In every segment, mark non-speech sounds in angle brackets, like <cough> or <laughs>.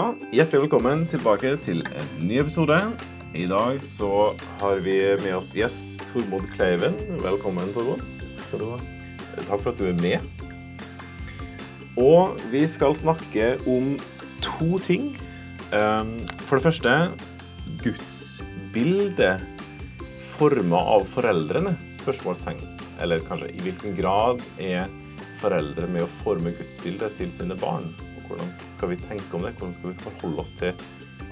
Ja, hjertelig velkommen tilbake til en ny episode. I dag så har vi med oss gjest Tormod Kleiven. Velkommen, Tormod. Skal du ha. Takk for at du er med. Og vi skal snakke om to ting. Um, For det første gudsbildet forma av foreldrene? Spørsmålstegn. Eller kanskje i hvilken grad er foreldre med å forme gudsbildet til sine barn? Og hvordan skal vi tenke om det? Hvordan skal vi forholde oss til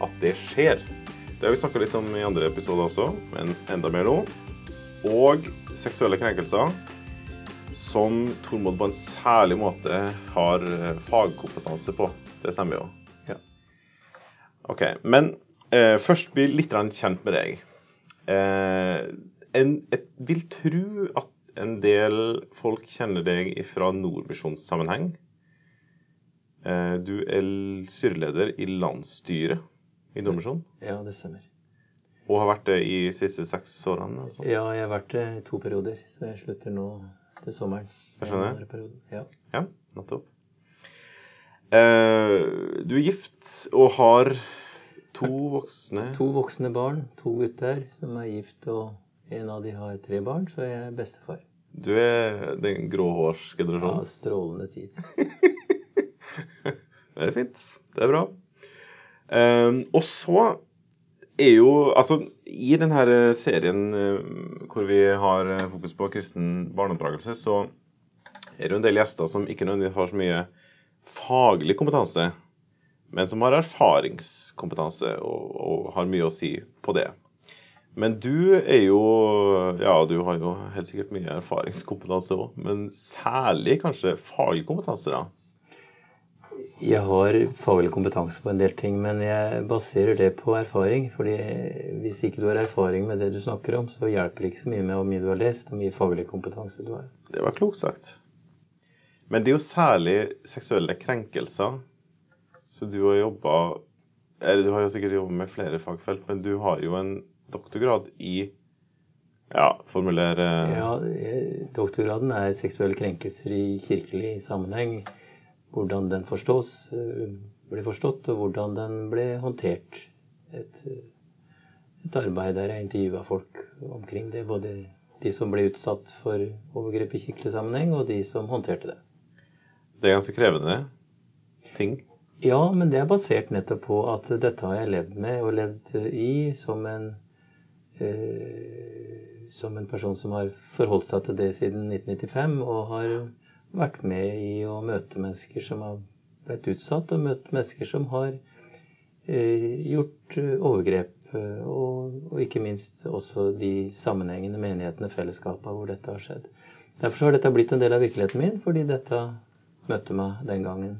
at det skjer? Det har vi snakka litt om i andre episoder også, men enda mer nå. Og seksuelle krenkelser som Tormod på en særlig måte har eh, fagkompetanse på. Det stemmer jo. Ja. Ok, Men eh, først bli litt kjent med deg. Eh, en, jeg vil tro at en del folk kjenner deg fra Nordmisjonssammenheng. Eh, du er styreleder i landsstyret i Nordmisjon, Ja, det stemmer. og har vært det i de siste seks årene. Altså. Ja, jeg har vært det i to perioder, så jeg slutter nå til sommeren. Jeg skjønner. Ja. Ja, nettopp. Eh, du er gift og har to voksne To voksne barn, to gutter som er gift, og en av de har tre barn, så jeg er bestefar. Du er den Ja, strålende tid. <laughs> <laughs> Det er fint. Det er bra. Eh, og så er jo Altså, i denne serien eh, hvor vi har eh, fokus på kristen barneoppdragelse, så er det jo en del gjester som ikke nødvendigvis har så mye faglig kompetanse, men som har erfaringskompetanse og, og har mye å si på det. Men du er jo Ja, du har jo helt sikkert mye erfaringskompetanse òg, men særlig kanskje faglig kompetanse, da. Jeg har faglig kompetanse på en del ting, men jeg baserer det på erfaring. fordi hvis ikke du har erfaring med det du snakker om, så hjelper det ikke så mye med hvor mye du har lest, og mye faglig kompetanse du har. Det var klokt sagt. Men det er jo særlig seksuelle krenkelser. Så du har jobba Eller du har jo sikkert jobba med flere fagfelt, men du har jo en doktorgrad i Ja, formulere Ja, eh, doktorgraden er seksuelle krenkelser i kirkelig sammenheng. Hvordan den forstås, eh, blir forstått, og hvordan den ble håndtert. Et, eh, et arbeid der jeg intervjua folk omkring det. Både de som ble utsatt for overgrep i kirkelig sammenheng, og de som håndterte det. Det er ganske krevende ting. Ja, men det er basert nettopp på at dette har jeg levd med og levd i som en eh, som en person som har forholdt seg til det siden 1995, og har vært med i å møte mennesker som har blitt utsatt, og møtt mennesker som har eh, gjort eh, overgrep. eh, Og, og ikke minst også de sammenhengende menighetene, fellesskapene hvor dette har skjedd. Derfor har dette blitt en del av virkeligheten min, fordi dette møtte meg den gangen.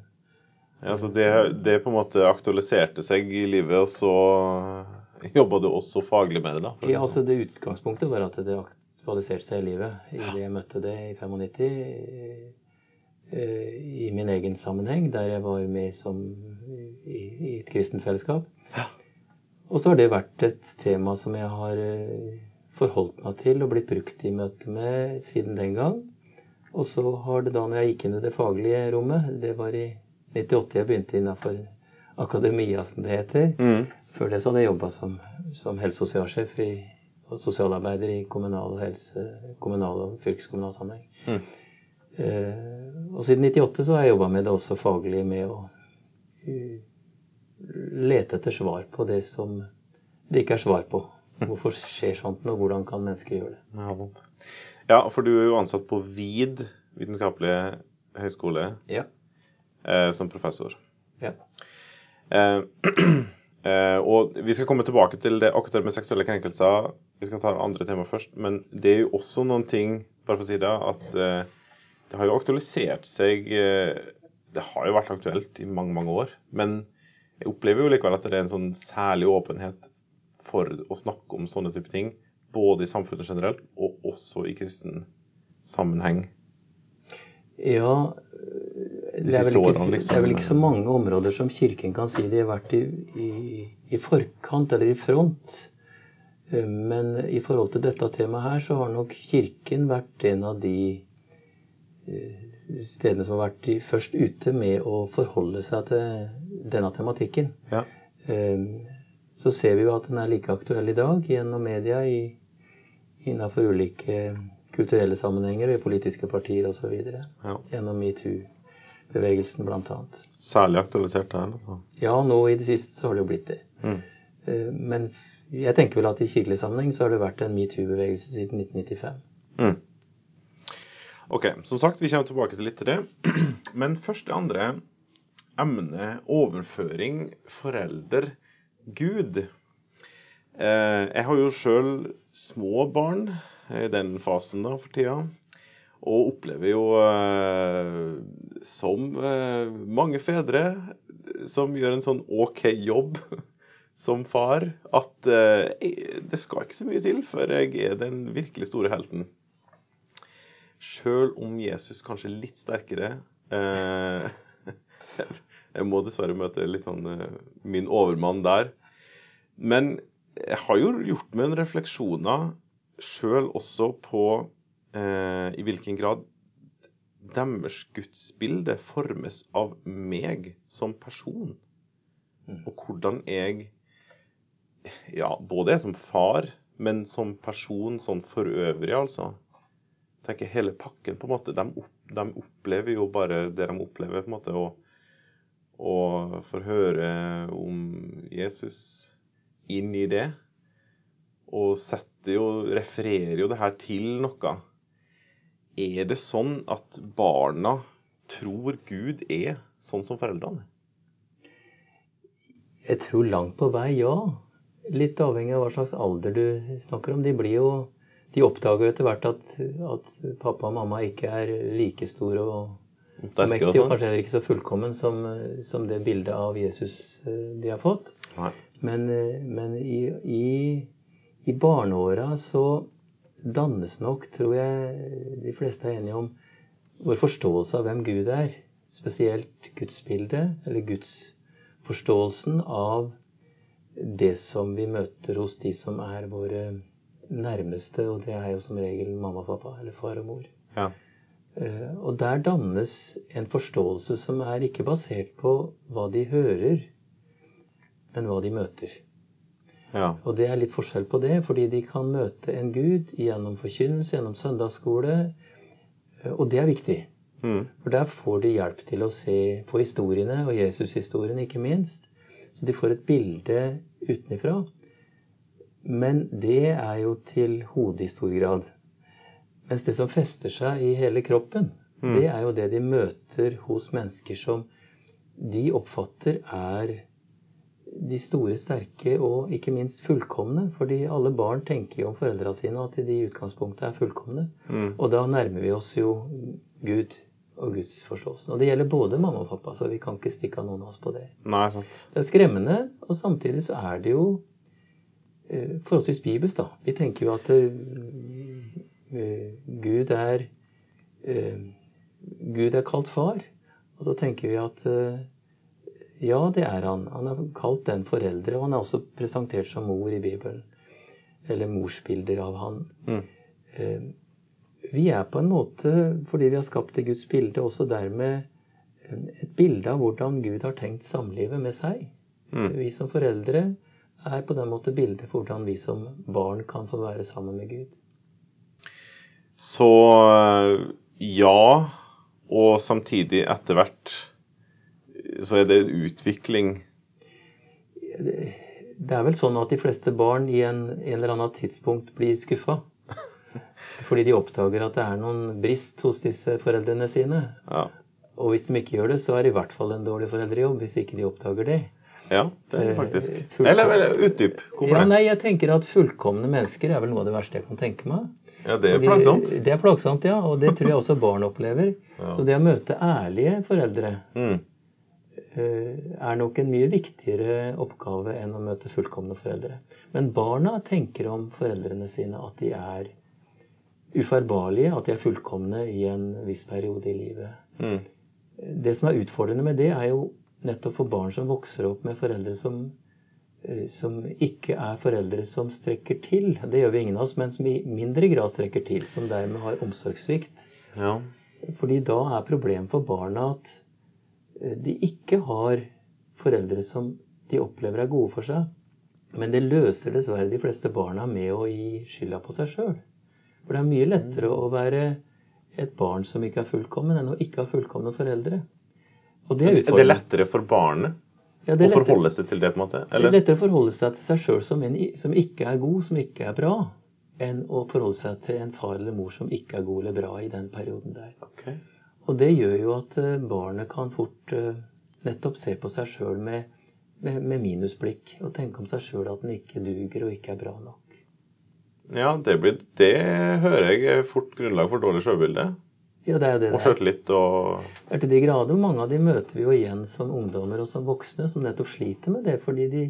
Ja, så det, det på en måte aktualiserte seg i livet, og så <laughs> jobba du også faglig med det, da? Ja, altså Det utgangspunktet var at det aktualiserte seg i livet i det jeg møtte det i 95. eh, I min egen sammenheng, der jeg var med som i, i et kristent fellesskap. Og så har det vært et tema som jeg har eh, forholdt meg til og blitt brukt i møte med siden den gang. Og så har det da, når jeg gikk inn i det faglige rommet, det var i 98 jeg begynte innafor akademia, som det heter. Mm. Før det så hadde jeg jobba som, som helse- og sosialsjef i, og sosialarbeider i kommunal og helse, kommunal og fylkeskommunal sammenheng. Mm. Uh, og siden 98 så har jeg jobba med det også faglig med å uh, lete etter svar på det som det ikke er svar på. Hvorfor skjer sånt, og hvordan kan mennesker gjøre det? Ja, for du er jo ansatt på VID vitenskapelige høgskole Ja. uh, som professor. ja. Uh, uh, <clears throat> og vi skal komme tilbake til det akkurat med seksuelle krenkelser. Vi skal ta andre temaet først. Men det er jo også noen ting, bare for å si det, at eh, det har jo aktualisert seg eh, Det har jo vært aktuelt i mange, mange år. Men jeg opplever jo likevel at det er en sånn særlig åpenhet for å snakke om sånne type ting. Både i samfunnet generelt, og også i kristen sammenheng. Ja, det er, ikke, liksom. det er vel ikke så mange områder som Kirken kan si de har vært i, i, i forkant eller i front. Eh, Men i forhold til dette temaet her, så har nok Kirken vært en av de eh, stedene som har vært de først ute med å forholde seg til denne tematikken. Ja. Eh, så ser vi jo at den er like aktuell i dag gjennom media i, innenfor ulike kulturelle sammenhenger, i politiske partier osv. Ja. Gjennom metoo-bevegelsen bl.a. Særlig aktualisert der. Altså. Ja, nå i det siste så har det jo blitt det. Mm. Men jeg tenker vel at i kirkelig sammenheng så har det vært en metoo-bevegelse siden 1995. Mm. Ok, som sagt, vi kommer tilbake til litt til det. <clears throat> Men først det andre emnet overføring forelder-Gud. Eh, jeg har jo sjøl små barn i den fasen da for tida. Og opplever jo, eh, som eh, mange fedre som gjør en sånn OK jobb <laughs> som far, at eh, det skal ikke så mye til før jeg er den virkelig store helten. Sjøl om Jesus kanskje er litt sterkere eh, <laughs> Jeg må dessverre møte litt sånn eh, min overmann der. Men jeg har jo gjort meg en refleksjoner sjøl også på eh, i hvilken grad deres gudsbilde formes av meg som person. Og hvordan jeg ja, både som far, men som person sånn for øvrig, altså. tenker Hele pakken, på en måte. De, opp, de opplever jo bare det de opplever, på en måte. Og, og får høre om Jesus inn i det. Og setter jo, refererer jo det her til noe. Er det sånn at barna tror Gud er sånn som foreldrene? Jeg tror langt på vei, ja. Litt avhengig av hva slags alder du snakker om. De blir jo De oppdager jo etter hvert at, at pappa og mamma ikke er like store og, mektige, og sånn? kanskje heller ikke så fullkommen som, som det bildet av Jesus eh, de har fått. Nei. Men, eh, men i, i, i barneåra så dannes nok, tror jeg de fleste er enige om, vår forståelse av hvem Gud er. Spesielt gudsbildet, eller gudsforståelsen av det som vi møter hos de som er våre nærmeste, og det er jo som regel mamma og pappa, eller far og mor. Ja. Eh, Og der dannes en forståelse som er ikke basert på hva de hører, men hva de møter. ja. Og det er litt forskjell på det, fordi de kan møte en gud gjennom forkynnelse, gjennom søndagsskole, eh, og det er viktig. Mm. For der får de hjelp til å se på historiene, og Jesushistoriene ikke minst. Så de får et bilde utenifra. Men det er jo til hodet i stor grad. Mens det som fester seg i hele kroppen, Mm. det er jo det de møter hos mennesker som de oppfatter er de store, sterke og ikke minst fullkomne. Fordi alle barn tenker jo om foreldra sine at de i utgangspunktet er fullkomne. Mm. Og da nærmer vi oss jo Gud og gudsforståelsen. Og det gjelder både mamma og pappa, så vi kan ikke stikke av noen av oss på det. Nei, sant. Det er skremmende, og samtidig så er det jo eh, forholdsvis bibelsk, da. Vi tenker jo at eh, eh, Gud er eh, Gud er kalt far. Og så tenker vi at eh, ja, det er han. Han er kalt den foreldre, og han er også presentert som mor i Bibelen. Eller morsbilder av han. Mm. Eh, Vi er på en måte, fordi vi har skapt i Guds bilde, også dermed eh, et bilde av hvordan Gud har tenkt samlivet med seg. Mm. Vi som foreldre er på den måte bildet for hvordan vi som barn kan få være sammen med Gud. Så eh, ja, og samtidig etter hvert så er det utvikling. Det er vel sånn at de fleste barn i en, en eller annen tidspunkt blir skuffa. Fordi de oppdager at det er noen brist hos disse foreldrene sine. Ja, Og hvis de ikke gjør det, så er det i hvert fall en dårlig foreldrejobb hvis ikke de oppdager det. ja det er det Eh, faktisk. fullkom- Eller, eller utdyp. Hvorfor Ja, det? nei, jeg tenker at fullkomne mennesker er vel noe av det verste jeg kan tenke meg. Ja, det er plagsomt. Det er plagsomt, ja. Og det tror jeg også barn opplever. <laughs> Ja. Så det å møte ærlige foreldre Mm. eh, er nok en mye viktigere oppgave enn å møte fullkomne foreldre. Men barna tenker om foreldrene sine at de er ufeilbarlige, at de er fullkomne i en viss periode i livet. Mm. Det som er utfordrende med det, er jo nettopp for barn som vokser opp med foreldre som, eh, som ikke er foreldre som strekker til. Det gjør vi ingen av oss, men som i mindre grad strekker til. Som dermed har omsorgssvikt. Ja. Fordi da er problemet for barna at eh, de ikke har foreldre som de opplever er gode for seg. Men det løser dessverre de fleste barna med å gi skylda på seg sjøl. For det er mye lettere å være et barn som ikke er fullkommen, enn å ikke ha fullkomne foreldre. Og det er, er det lettere for barnet ja, å forholde seg til det? på en måte? Eller? Det er lettere å forholde seg til seg sjøl som en som ikke er god, som ikke er bra, enn å forholde seg til en far eller mor som ikke er god eller bra i den perioden der. Okay. Og det gjør jo at eh, barnet kan fort uh, nettopp se på seg sjøl med, med, med, minusblikk og tenke om seg sjøl at den ikke duger og ikke er bra nok. Ja, det, blir, det hører jeg fort grunnlag for dårlig sjølbilde. Ja, det er det og sjøltillit og Det er til de grader. Mange av de møter vi jo igjen som ungdommer og som voksne som nettopp sliter med det, fordi de,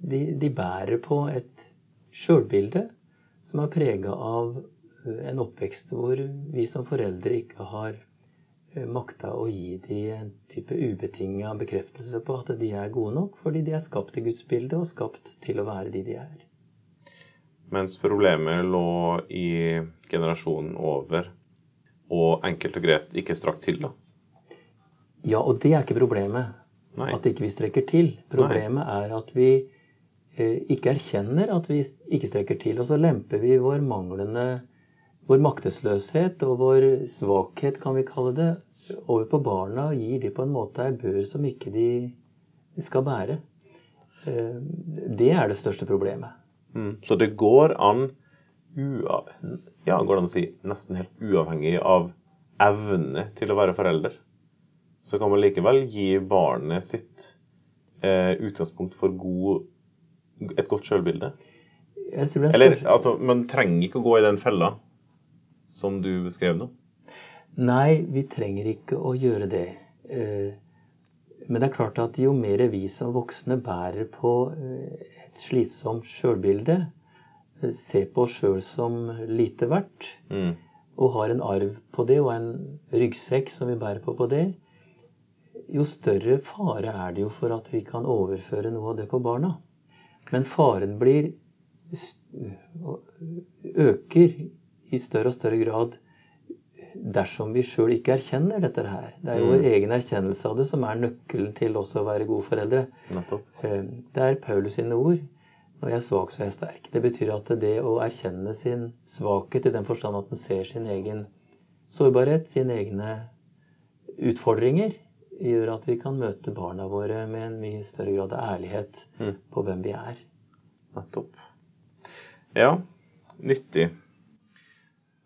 de, de bærer på et sjølbilde som er prega av eh, en oppvekst hvor vi som foreldre ikke har eh, makta å gi dem en type ubetinga bekreftelse på at de er gode nok, fordi de er skapt i Guds bilde og skapt til å være de de er. Mens problemet lå i generasjonen over, og enkelt og greit ikke strakk til, da? Ja, og det er ikke problemet. Nei. At ikke vi strekker til. Problemet Nei. er at vi Eh, ikke erkjenner at vi ikke strekker til. Og så lemper vi vår manglende vår maktesløshet og vår svakhet, kan vi kalle det, over på barna og gir de på en måte ei bør som ikke de skal bære. Eh, det er det største problemet. Mm. Så det går an, ja, går det an å si, nesten helt uavhengig av evne til å være forelder, så kan man likevel gi barnet sitt eh, utgangspunkt for god et godt sjølbilde? Eller altså, man trenger ikke å gå i den fella som du beskrev nå? Nei, vi trenger ikke å gjøre det. Eh, men det er klart at jo mer vi som voksne bærer på eh, et slitsomt sjølbilde, eh, ser på oss sjøl som lite verdt, mm. og har en arv på det og en ryggsekk som vi bærer på på det, jo større fare er det jo for at vi kan overføre noe av det på barna. Men faren blir øker i større og større grad dersom vi sjøl ikke erkjenner dette her. Det er jo vår mm. egen erkjennelse av det som er nøkkelen til også å være gode foreldre. Nettopp. det er Paulus sine ord. Når jeg er svak, så er jeg sterk. Det betyr at det å erkjenne sin svakhet i den forstand at en ser sin egen sårbarhet, sine egne utfordringer, gjør at vi kan møte barna våre med en mye større grad av ærlighet mm. på hvem vi er. Nettopp. Ja, nyttig.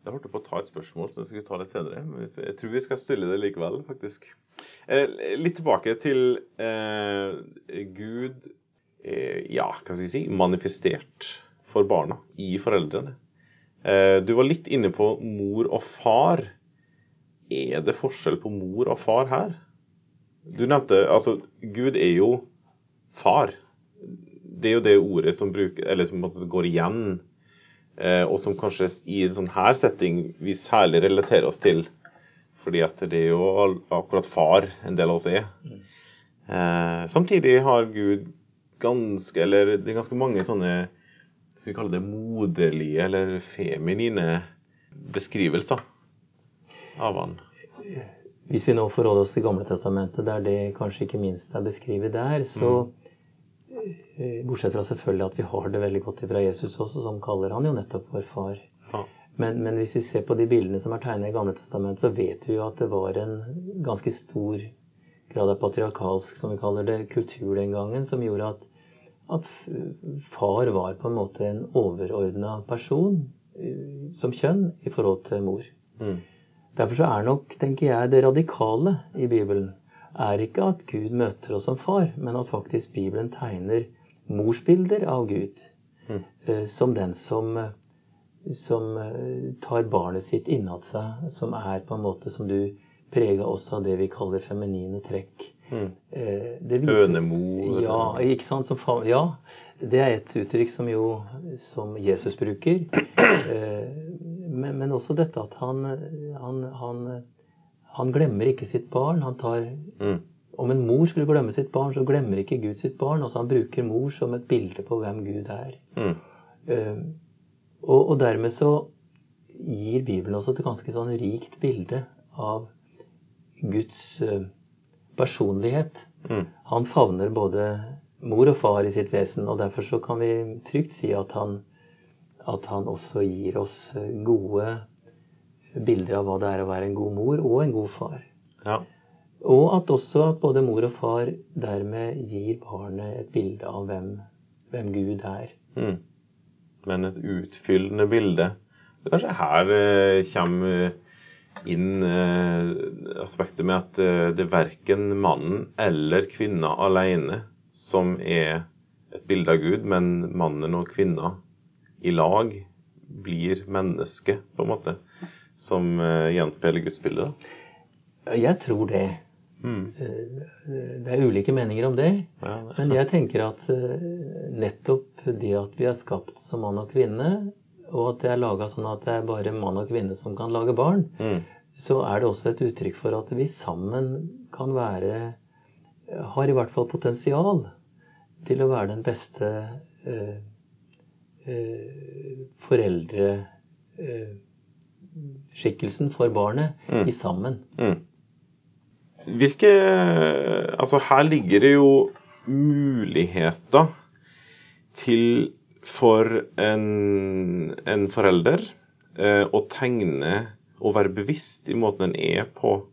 Jeg holdt på å ta et spørsmål, så jeg skulle ta litt senere. Men jeg tror vi skal stille det likevel, faktisk. Eh, litt tilbake til eh, Gud eh, Ja, hva skal jeg si Manifestert for barna i foreldrene. Eh, du var litt inne på mor og far. Er det forskjell på mor og far her? Du nevnte altså Gud er jo far. Det er jo det ordet som, bruker, eller som går igjen, og som kanskje i en sånn her setting vi særlig relaterer oss til. Fordi at det er jo akkurat far en del av oss er. Eh, samtidig har Gud ganske, eller det er ganske mange sånne skal vi kalle det moderlige eller feminine beskrivelser av han. Hvis vi nå forholder oss til Gamle Testamentet, der det kanskje ikke minst er beskrevet der, så mm. Eh, bortsett fra selvfølgelig at vi har det veldig godt fra Jesus også, som kaller han jo nettopp vår far. Ja. Men, men, hvis vi ser på de bildene som er tegnet i Gamle Testamentet, så vet vi jo at det var en ganske stor grad av patriarkalsk, som vi kaller det, kultur den gangen, som gjorde at, at far var på en måte en overordna person eh, som kjønn i forhold til mor. Mm. Derfor så er nok, tenker jeg, det radikale i Bibelen er ikke at Gud møter oss som far, men at faktisk Bibelen tegner morsbilder av Gud mm. uh, som den som, som uh, tar barnet sitt innad seg, som er på en måte som du prega også av det vi kaller feminine trekk. Mm. Hønemor Ja, ikke sant? Som, ja, det er et uttrykk som jo som Jesus bruker. <clears throat> Men, men, også dette at han, han, han, han, glemmer ikke sitt barn. Han tar mm. Om en mor skulle glemme sitt barn, så glemmer ikke Gud sitt barn. Altså Han bruker mor som et bilde på hvem Gud er. Mm. Uh, og, og, dermed så gir Bibelen også et ganske sånn rikt bilde av Guds uh, personlighet. Mm. Han favner både mor og far i sitt vesen, og derfor så kan vi trygt si at han, at han også gir oss gode bilder av hva det er å være en god mor og en god far. Ja. Og at også at både mor og far dermed gir barnet et bilde av hvem, hvem Gud er. Mm. Men et utfyllende bilde. Kanskje her eh, kommer inn eh, aspektet med at eh, det er verken mannen eller kvinna alene som er et bilde av Gud, men mannen og kvinna i lag blir menneske, på en måte, som eh, gjenspeiler gudsbildet. Jeg tror det. Mm. Det er ulike meninger om det. Ja, Men jeg tenker at eh, nettopp det at vi er skapt som mann og kvinne, og at det er laga sånn at det er bare mann og kvinne som kan lage barn, Mm. så er det også et uttrykk for at vi sammen kan være Har i hvert fall potensial til å være den beste eh, eh, foreldreskikkelsen for barnet Mm. i sammen. Mm. Hvilke Altså, her ligger det jo muligheter til for en, en forelder eh, å tegne og være bevisst i måten en er på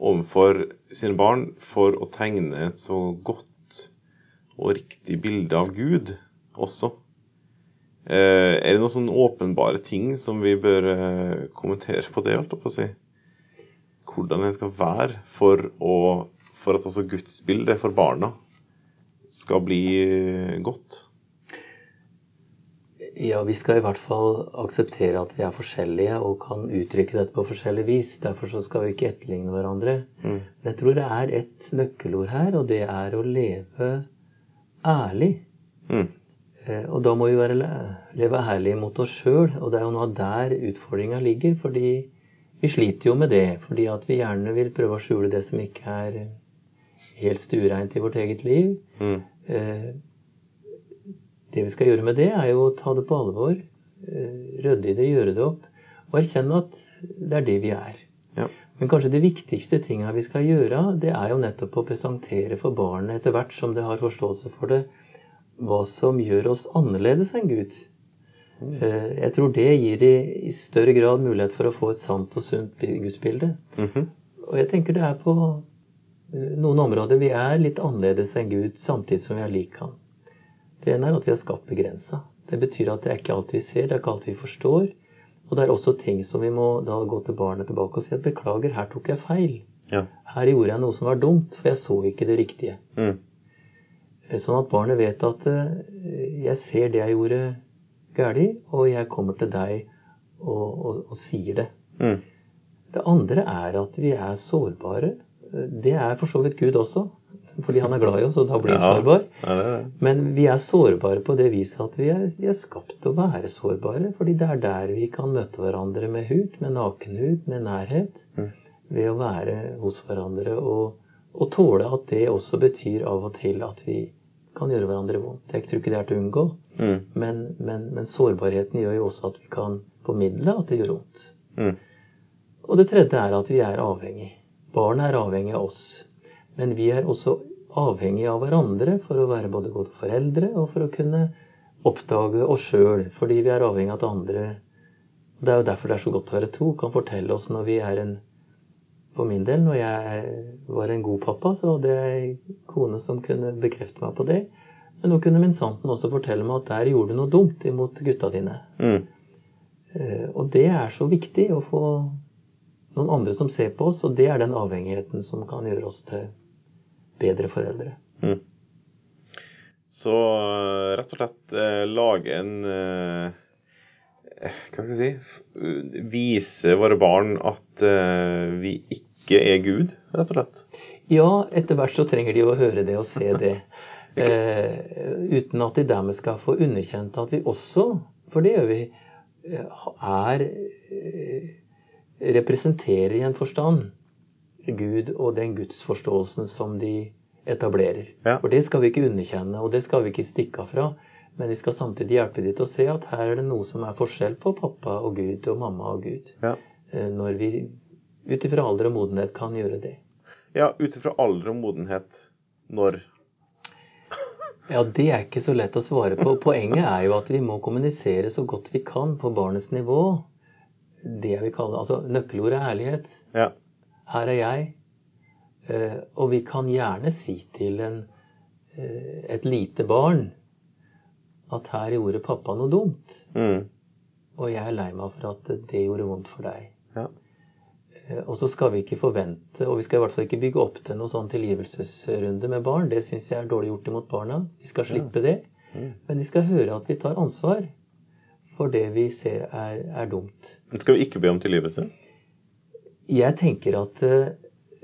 overfor sine barn for å tegne et så godt og riktig bilde av Gud også. Eh, er det noen sånne åpenbare ting som vi bør eh, kommentere på det, holdt jeg på å si? Hvordan en skal være for, å, for at også gudsbildet for barna skal bli eh, godt. Ja, vi skal i hvert fall akseptere at vi er forskjellige og kan uttrykke dette på forskjellig vis. Derfor så skal vi ikke etterligne hverandre. Mm. Men jeg tror det er et nøkkelord her, og det er å leve ærlig. Mm. Eh, Og da må vi være, leve ærlige mot oss sjøl, og det er jo noe der utfordringa ligger. Fordi vi sliter jo med det. Fordi at vi gjerne vil prøve å skjule det som ikke er helt stuereint i vårt eget liv. Mm. Eh, Det vi skal gjøre med det, er jo å ta det på alvor. eh, Rydde i det, gjøre det opp. Og erkjenne at det er det vi er. Ja. Men kanskje det viktigste tinga vi skal gjøre, det er jo nettopp å presentere for barnet etter hvert som det har forståelse for det, hva som gjør oss annerledes enn Gud. Eh, Jeg tror det gir de i større grad mulighet for å få et sant og sunt gudsbilde. Mhm. Og jeg tenker det er på eh, noen områder vi er litt annerledes enn Gud, samtidig som vi er lik ham. Det ene er at vi er skapt begrensa. Det betyr at det er ikke alt vi ser, det er ikke alt vi forstår. Og det er også ting som vi må da gå til barnet tilbake og si at beklager, her tok jeg feil. Ja. Her gjorde jeg noe som var dumt, for jeg så ikke det riktige. Mm. Sånn at barnet vet at eh, jeg ser det jeg gjorde galt, og jeg kommer til deg og, og, og sier det. Mm. Det andre er at vi er sårbare. Det er for så vidt Gud også, fordi han er glad i oss, og da blir vi Ja. sårbar. Ja, det det. Men vi er sårbare på det viset at vi er, vi er skapt til å være sårbare. Fordi det er der vi kan møte hverandre med hud, med nakenhud, med nærhet. Mm. Ved å være hos hverandre og, og tåle at det også betyr av og til at vi kan gjøre hverandre vondt. Jeg tror ikke det er til å unngå, Mm. men, men, men sårbarheten gjør jo også at vi kan formidle at det gjør vondt. Mm. Og det tredje er at vi er avhengig. Barn er avhengig av oss. Men vi er også avhengig av hverandre for å være både gode foreldre og for å kunne oppdage oss sjøl. Fordi vi er avhengig av at andre Det er jo derfor det er så godt å være to. Kan fortelle oss når vi er en For min del, når jeg var en god pappa, så hadde jeg kone som kunne bekrefte meg på det. Men nå kunne min santen også fortelle meg at der gjorde du noe dumt imot gutta dine. Mm. Eh, Og det er så viktig å få noen andre som ser på oss, og det er den avhengigheten som kan gjøre oss til bedre foreldre. Mm. Så eh, rett og slett eh, lage en eh, Hva skal jeg si Vise våre barn at eh, vi ikke er Gud, rett og slett. Ja, etter hvert så trenger de å høre det og se det. <laughs> Eh, uten at de dermed skal få underkjent at vi også, for det gjør vi, eh, er eh, Representerer i en forstand Gud og den gudsforståelsen som de etablerer. Ja. For det skal vi ikke underkjenne, og det skal vi ikke stikke av fra. Men vi skal samtidig hjelpe de til å se at her er det noe som er forskjell på pappa og Gud og mamma og Gud. Ja. Eh, Når vi ut ifra alder og modenhet kan gjøre det. Ja, ut ifra alder og modenhet når <laughs> Ja, det er ikke så lett å svare på. Poenget er jo at vi må kommunisere så godt vi kan på barnets nivå. Det jeg vil kalle Altså, nøkkelordet er ærlighet. Ja. Her er jeg. Eh, og vi kan gjerne si til en, eh, et lite barn at her gjorde pappa noe dumt. Mm. Og jeg er lei meg for at det gjorde vondt for deg. Ja. Eh, Og så skal vi ikke forvente, og vi skal i hvert fall ikke bygge opp til noen sånn tilgivelsesrunde med barn. Det syns jeg er dårlig gjort imot barna. De skal slippe det. Mm. Men de skal høre at vi tar ansvar for det vi ser er, er dumt. Men Skal vi ikke be om tilgivelse? Jeg tenker at eh,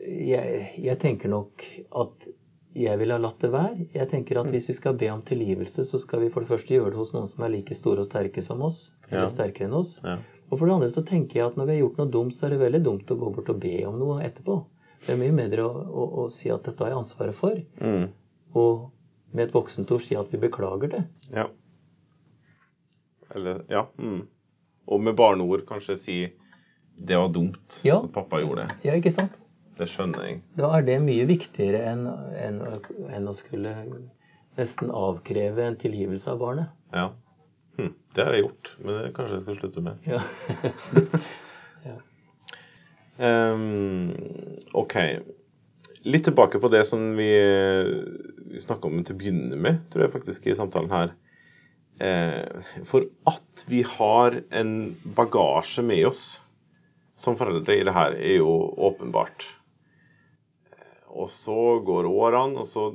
jeg, jeg tenker nok at jeg ville ha latt det være. Jeg tenker at hvis vi skal be om tilgivelse, så skal vi for det første gjøre det hos noen som er like store og sterke som oss. Eller Ja. sterkere enn oss. Ja. Og for det andre så tenker jeg at når vi har gjort noe dumt, så er det veldig dumt å gå bort og be om noe etterpå. Det er mye bedre å, å, å si at dette har jeg ansvaret for, Mm. og med et voksent ord si at vi beklager det. Ja. Eller Ja. Mm. Og med barneord kanskje si det var dumt Ja. at pappa gjorde det. Ja, ikke sant? Det skjønner jeg. Da er det mye viktigere enn enn enn å skulle nesten avkreve en tilgivelse av barnet. Ja. Hm. Det har jeg gjort, men det kanskje jeg skal slutte med. Ja. <laughs> Ehm, OK. Litt tilbake på det som vi, vi snakka om til å begynne med, tror jeg faktisk, i samtalen her. Eh, for at vi har en bagasje med oss som foreldre i det her, er jo åpenbart. Og så går årene, og så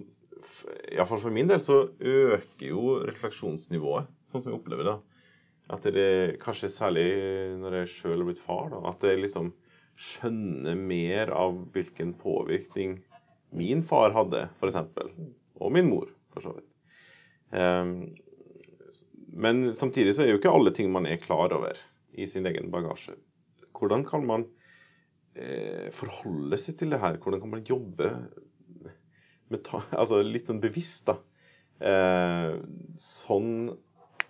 Iallfall for min del så øker jo refleksjonsnivået, sånn som jeg opplever det. At det kanskje særlig når jeg sjøl har blitt far, da, at jeg liksom skjønner mer av hvilken påvirkning min far hadde, f.eks. Og min mor, for så vidt. Um, men samtidig så er jo ikke alle ting man er klar over i sin egen bagasje. Hvordan kan man forholde seg til det her? Hvordan kan man jobbe ta, <laughs> altså litt sånn bevisst, da? Eh, sånn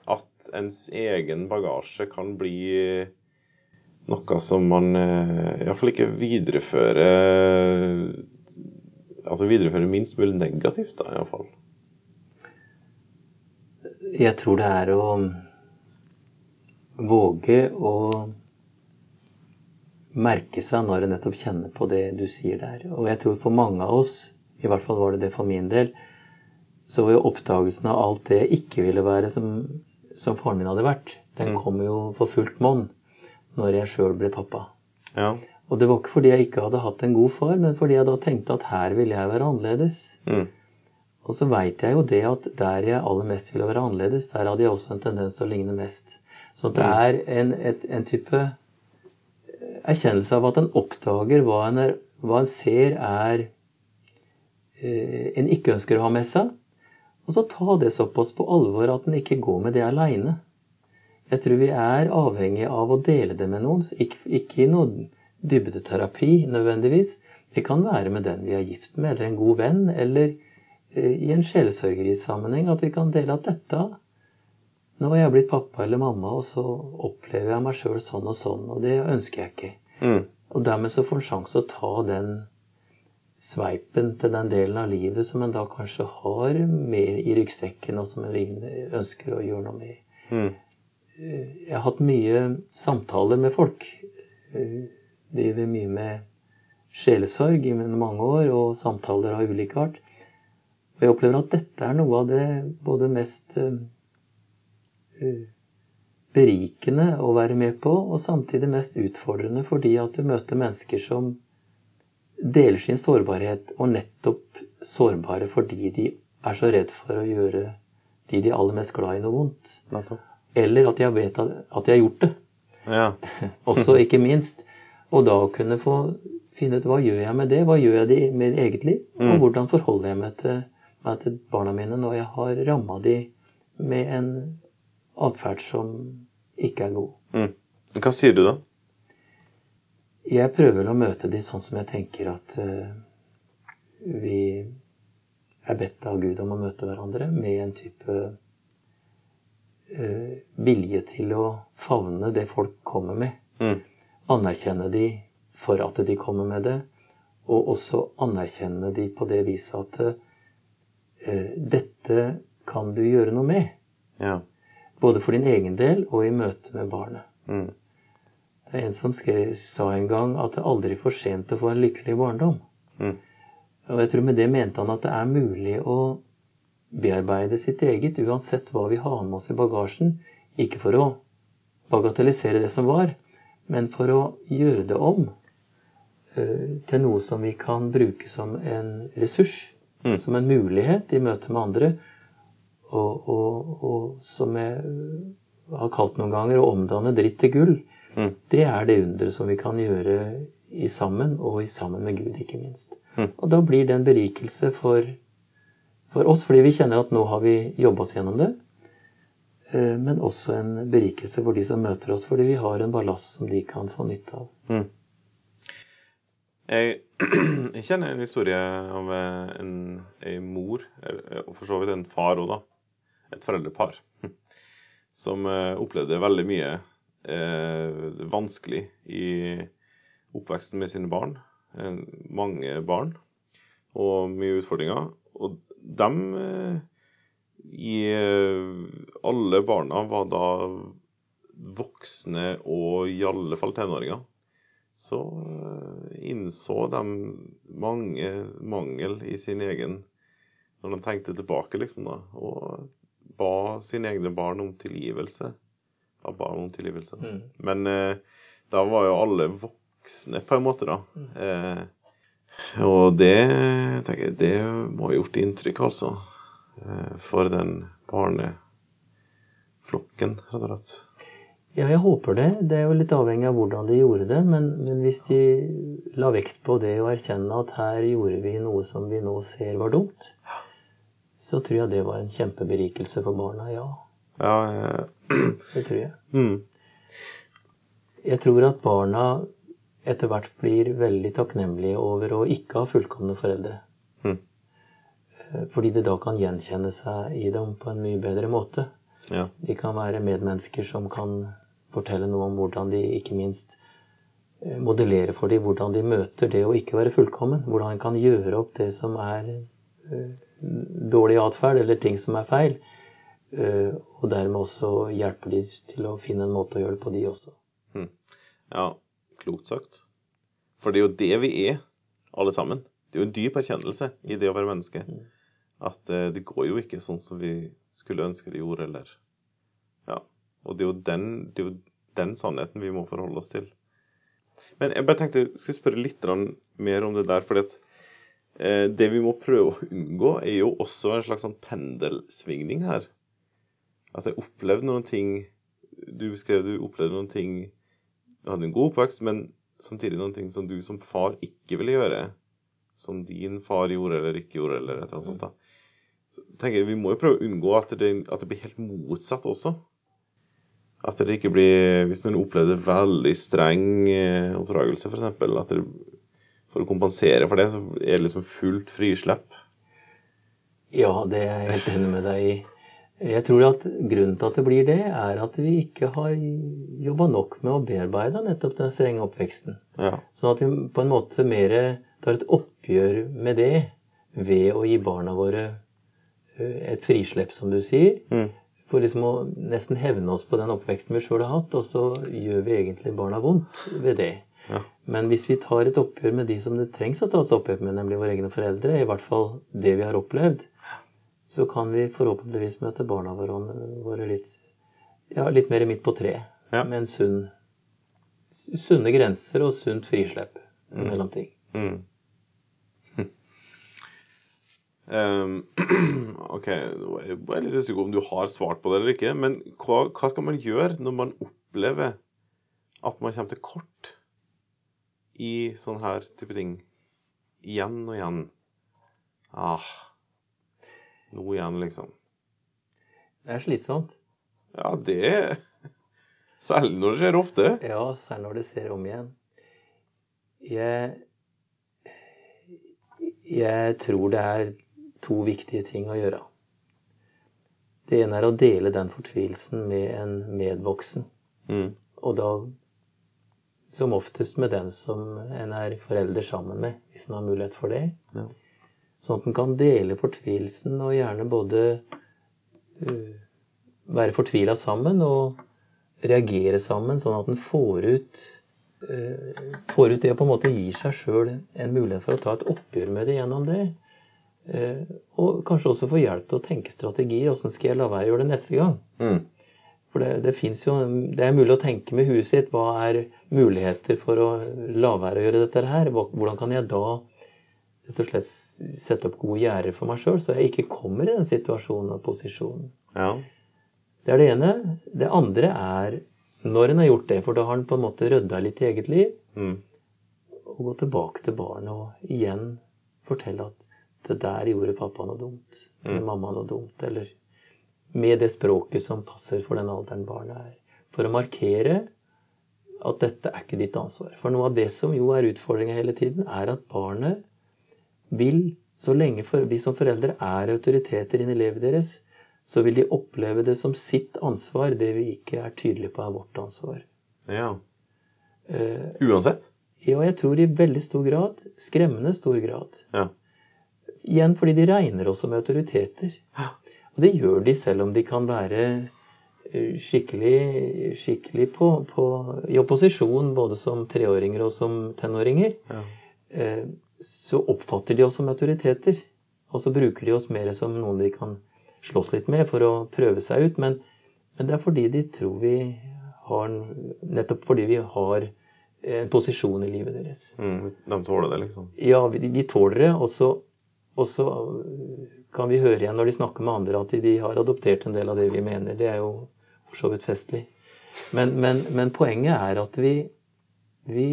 at ens egen bagasje kan bli noe som man eh, iallfall ikke viderefører Altså viderefører minst mulig negativt, da, iallfall. Jeg tror det er å våge å merke seg når en nettopp kjenner på det du sier der. Og jeg tror for mange av oss, i hvert fall var det det for min del, så var jo oppdagelsen av alt det jeg ikke ville være som, som faren min hadde vært, den Mm. kom jo for fullt monn når jeg sjøl ble pappa. Ja. Og det var ikke fordi jeg ikke hadde hatt en god far, men fordi jeg da tenkte at her ville jeg være annerledes. Mm. Og så veit jeg jo det at der jeg aller mest ville være annerledes, der hadde jeg også en tendens til å ligne mest. Så det er en, et, en type erkjennelse av at en oppdager hva en, er, hva en ser er eh, en ikke ønsker å ha med seg. Og så ta det såpass på alvor at en ikke går med det aleine. Jeg tror vi er avhengig av å dele det med noen. Ikke, ikke i noen dybdeterapi nødvendigvis. Det kan være med den vi er gift med, eller en god venn, eller eh, i en sjelesørgerisammenheng at vi kan dele at dette Nå har jeg blitt pappa eller mamma, og så opplever jeg meg sjøl sånn og sånn, og det ønsker jeg ikke. Mm. Og dermed så får en sjanse å ta den sveipen til den delen av livet som en da kanskje har med i ryggsekken, og som en ønsker å gjøre noe med. Mm. Jeg har hatt mye samtaler med folk. Jeg Driver mye med sjelesorg i mange år, og samtaler av ulik art. Og jeg opplever at dette er noe av det både mest eh, berikende å være med på, og samtidig mest utfordrende fordi at du møter mennesker som deler sin sårbarhet, og nettopp sårbare fordi de er så redd for å gjøre de de er aller mest glad i, noe vondt. Eller at de har vet at de har gjort det. Ja. <laughs> Også, ikke minst. Og da kunne få finne ut hva gjør jeg med det? Hva gjør jeg med eget liv? Mm. Og hvordan forholder jeg meg til, meg til barna mine når jeg har ramma de med en atferd som ikke er god? Mm. Hva sier du da? Jeg prøver å møte de sånn som jeg tenker at uh, vi er bedt av Gud om å møte hverandre med en type uh, vilje til å favne det folk kommer med. Mm. Anerkjenne de for at de kommer med det, og også anerkjenne de på det viset at uh, dette kan du gjøre noe med. Ja. Både for din egen del og i møte med barnet. Mm. Det er en som skrev, sa en gang at det er aldri for sent å få en lykkelig barndom. Mm. Og jeg tror med det mente han at det er mulig å bearbeide sitt eget, uansett hva vi har med oss i bagasjen. Ikke for å bagatellisere det som var, men for å gjøre det om uh, til noe som vi kan bruke som en ressurs. Mm. Som en mulighet i møte med andre. Og, og, og som jeg har kalt noen ganger å omdanne dritt til gull. Mm. Det er det underet som vi kan gjøre i sammen, og i sammen med Gud, ikke minst. Mm. Og da blir det en berikelse for, for oss, fordi vi kjenner at nå har vi jobba oss gjennom det. Eh, Men også en berikelse for de som møter oss, fordi vi har en ballast som de kan få nytte av. Mm. Jeg, <clears throat> jeg kjenner en historie av eh, en, en mor, og for så vidt en far òg, da. Et foreldrepar. Som eh, opplevde veldig mye eh, vanskelig i oppveksten med sine barn. Eh, mange barn og mye utfordringer. Og dem eh, i eh, Alle barna var da voksne og i alle fall tenåringer så innså de mange mangel i sin egen Når de tenkte tilbake, liksom, da, og ba sine egne barn om tilgivelse. Ba barn om tilgivelse. Mm. Men eh, da var jo alle voksne, på en måte, da. Eh, og det tenker jeg, det må ha gjort inntrykk, altså. Eh, for den barneflokken, rett og slett. Ja, jeg håper det. Det er jo litt avhengig av hvordan de gjorde det. Men, men hvis de la vekt på det og erkjenne at her gjorde vi noe som vi nå ser var dumt, så tror jeg det var en kjempeberikelse for barna. Ja, Ja, ja. <clears throat> det tror jeg. mm, Jeg tror at barna etter hvert blir veldig takknemlige over å ikke ha fullkomne foreldre. Mm. Eh, Fordi det da kan gjenkjenne seg i dem på en mye bedre måte. ja. De kan være medmennesker som kan fortelle noe om hvordan de ikke minst modellerer modellere for dem hvordan de møter det å ikke være fullkommen. Hvordan en kan gjøre opp det som er eh, dårlig atferd, eller ting som er feil. eh, Og dermed også hjelpe de til å finne en måte å gjøre det på, de også. Ja, klokt sagt. For det er jo det vi er, alle sammen. Det er jo en dyp erkjennelse i det å være menneske. At eh, det går jo ikke sånn som vi skulle ønske det gjorde, eller Ja. Og det er jo den, det er jo den sannheten vi må forholde oss til. Men jeg bare tenkte jeg skulle spørre litt mer om det der, fordi at det vi må prøve å unngå, er jo også en slags sånn pendelsvingning her. Altså, jeg opplevde noen ting Du skrev du opplevde noen ting Du hadde en god oppvekst, men samtidig noen ting som du som far ikke ville gjøre. Som din far gjorde eller ikke gjorde, eller et eller annet sånt. da. Så tenker jeg, Vi må jo prøve å unngå at det, at det blir helt motsatt også. At det ikke blir Hvis noen opplevde veldig streng eh, oppdragelse, f.eks., at det, for å kompensere for det, så er det liksom fullt frislipp. Ja, det er jeg helt enig med deg i. Jeg tror at grunnen til at det blir det, er at vi ikke har jobba nok med å bearbeide nettopp den strenge oppveksten. Ja. Sånn at vi på en måte mer tar et oppgjør med det ved å gi barna våre eh, et frislepp, som du sier. Mm. For liksom å nesten hevne oss på den oppveksten vi sjøl har hatt, og så gjør vi egentlig barna vondt ved det. Ja. Men hvis vi tar et oppgjør med de som det trengs å ta et oppgjør med, nemlig våre egne foreldre, i hvert fall det vi har opplevd, så kan vi forhåpentligvis møte barna våre, litt, ja, litt mer midt på treet. Ja. Med en sunn, sunne grenser og sunt frislepp mellom ting. Mm. Um, <laughs> <clears throat> OK, nå er jeg litt usikker om du har svart på det eller ikke. Men hva, hva skal man gjøre når man opplever at man kommer til kort i sånn her type ting? Igjen og igjen. Ah, nå igjen, liksom. Det er slitsomt. Ja, det <laughs> Særlig når det skjer ofte. Ja, særlig når det ser om igjen. Jeg, jeg tror det er to viktige ting å gjøre. Det ene er å dele den fortvilelsen med en medvoksen. Mm. Og da som oftest med den som en er forelder sammen med, hvis en har mulighet for det. Ja. Sånn at en kan dele fortvilelsen og gjerne både uh, være fortvila sammen og reagere sammen, sånn at en får ut uh, får ut det og på en måte gir seg sjøl en mulighet for å ta et oppgjør med det gjennom det. Uh, og kanskje også få hjelp til å tenke strategier. Åssen skal jeg la være å gjøre det neste gang? Mm. For det, det jo Det er mulig å tenke med huet sitt. Hva er muligheter for å la være å gjøre dette her? Hvordan kan jeg da rett og slett sette opp gode gjerder for meg sjøl, så jeg ikke kommer i den situasjonen og posisjonen? Ja. Det er det ene. Det andre er når en har gjort det, for da har en på en måte rydda litt i eget liv, Mm. og gå tilbake til barnet og igjen fortelle at det der gjorde pappa noe dumt, eller Mm. mamma noe dumt, eller med det språket som passer for den alderen barnet er. For å markere at dette er ikke ditt ansvar. For noe av det som jo er utfordringa hele tiden, er at barnet vil, så lenge vi som foreldre er autoriteter inni livet deres, så vil de oppleve det som sitt ansvar, det vi ikke er tydelige på er vårt ansvar. ja. Eh, Uansett? ja, jeg tror i veldig stor grad, skremmende stor grad. Ja. Igjen fordi de regner oss som autoriteter. Det gjør de selv om de kan være eh, skikkelig, skikkelig på, på, i opposisjon, både som treåringer og som tenåringer. Ja. Eh, Så oppfatter de oss som autoriteter. Og så bruker de oss mer som noen de kan slåss litt med for å prøve seg ut. Men, men det er fordi de tror vi har Nettopp fordi vi har en posisjon i livet deres. Mm. De tåler det, liksom? Ja, vi, vi tåler det. Og så kan vi høre igjen når de snakker med andre at de, har adoptert en del av det vi mener. Det er jo for så vidt festlig. Men, men, men poenget er at vi, vi,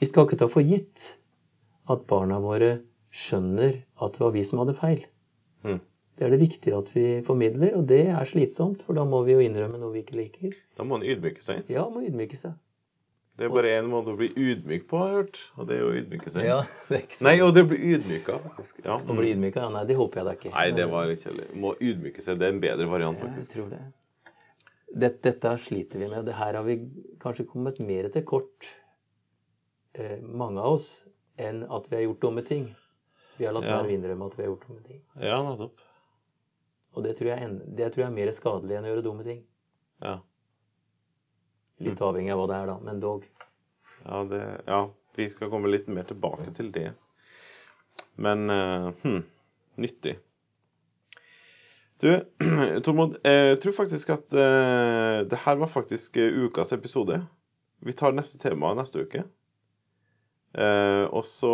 vi skal ikke ta for gitt at barna våre skjønner at det var vi som hadde feil. Mm. Det er det viktig at vi formidler, og det er slitsomt, for da må vi jo innrømme noe vi ikke liker. Da må en ydmyke seg. Ja, må ydmyke seg. Det er bare én måte å bli ydmyk på, har jeg hørt. Og det er å ydmyke seg. Ja, det er ikke så Nei, og det blir bli ydmyka, faktisk. Ja. Å bli ydmyka? Ja, nei, det håper jeg da ikke. Nei, det var litt kjedelig. Må ydmyke seg. Det er en bedre variant, Ja, jeg faktisk. tror det. Dette, dette sliter vi med. Det her har vi kanskje kommet mer til kort, eh, mange av oss, enn at vi har gjort dumme ting. Vi har latt Ja. være å innrømme at vi har gjort dumme ting. Ja, nettopp. Og det tror, jeg, det tror jeg er mer skadelig enn å gjøre dumme ting. Ja. Litt avhengig av hva det er, da, men dog. Ja, det, ja, vi skal komme litt mer tilbake til det. Men uh, hm, nyttig. Du, <clears throat> Tormod, jeg tror faktisk at uh, det her var faktisk eh, ukas episode. Vi tar neste tema neste uke. Uh, og så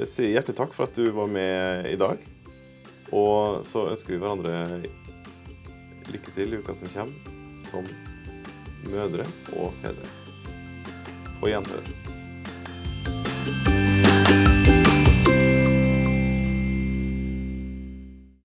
uh, jeg hjertelig takk for at du var med i dag. Og så ønsker vi hverandre lykke til i uka som kommer, som mødre og fedre. På gjenhør.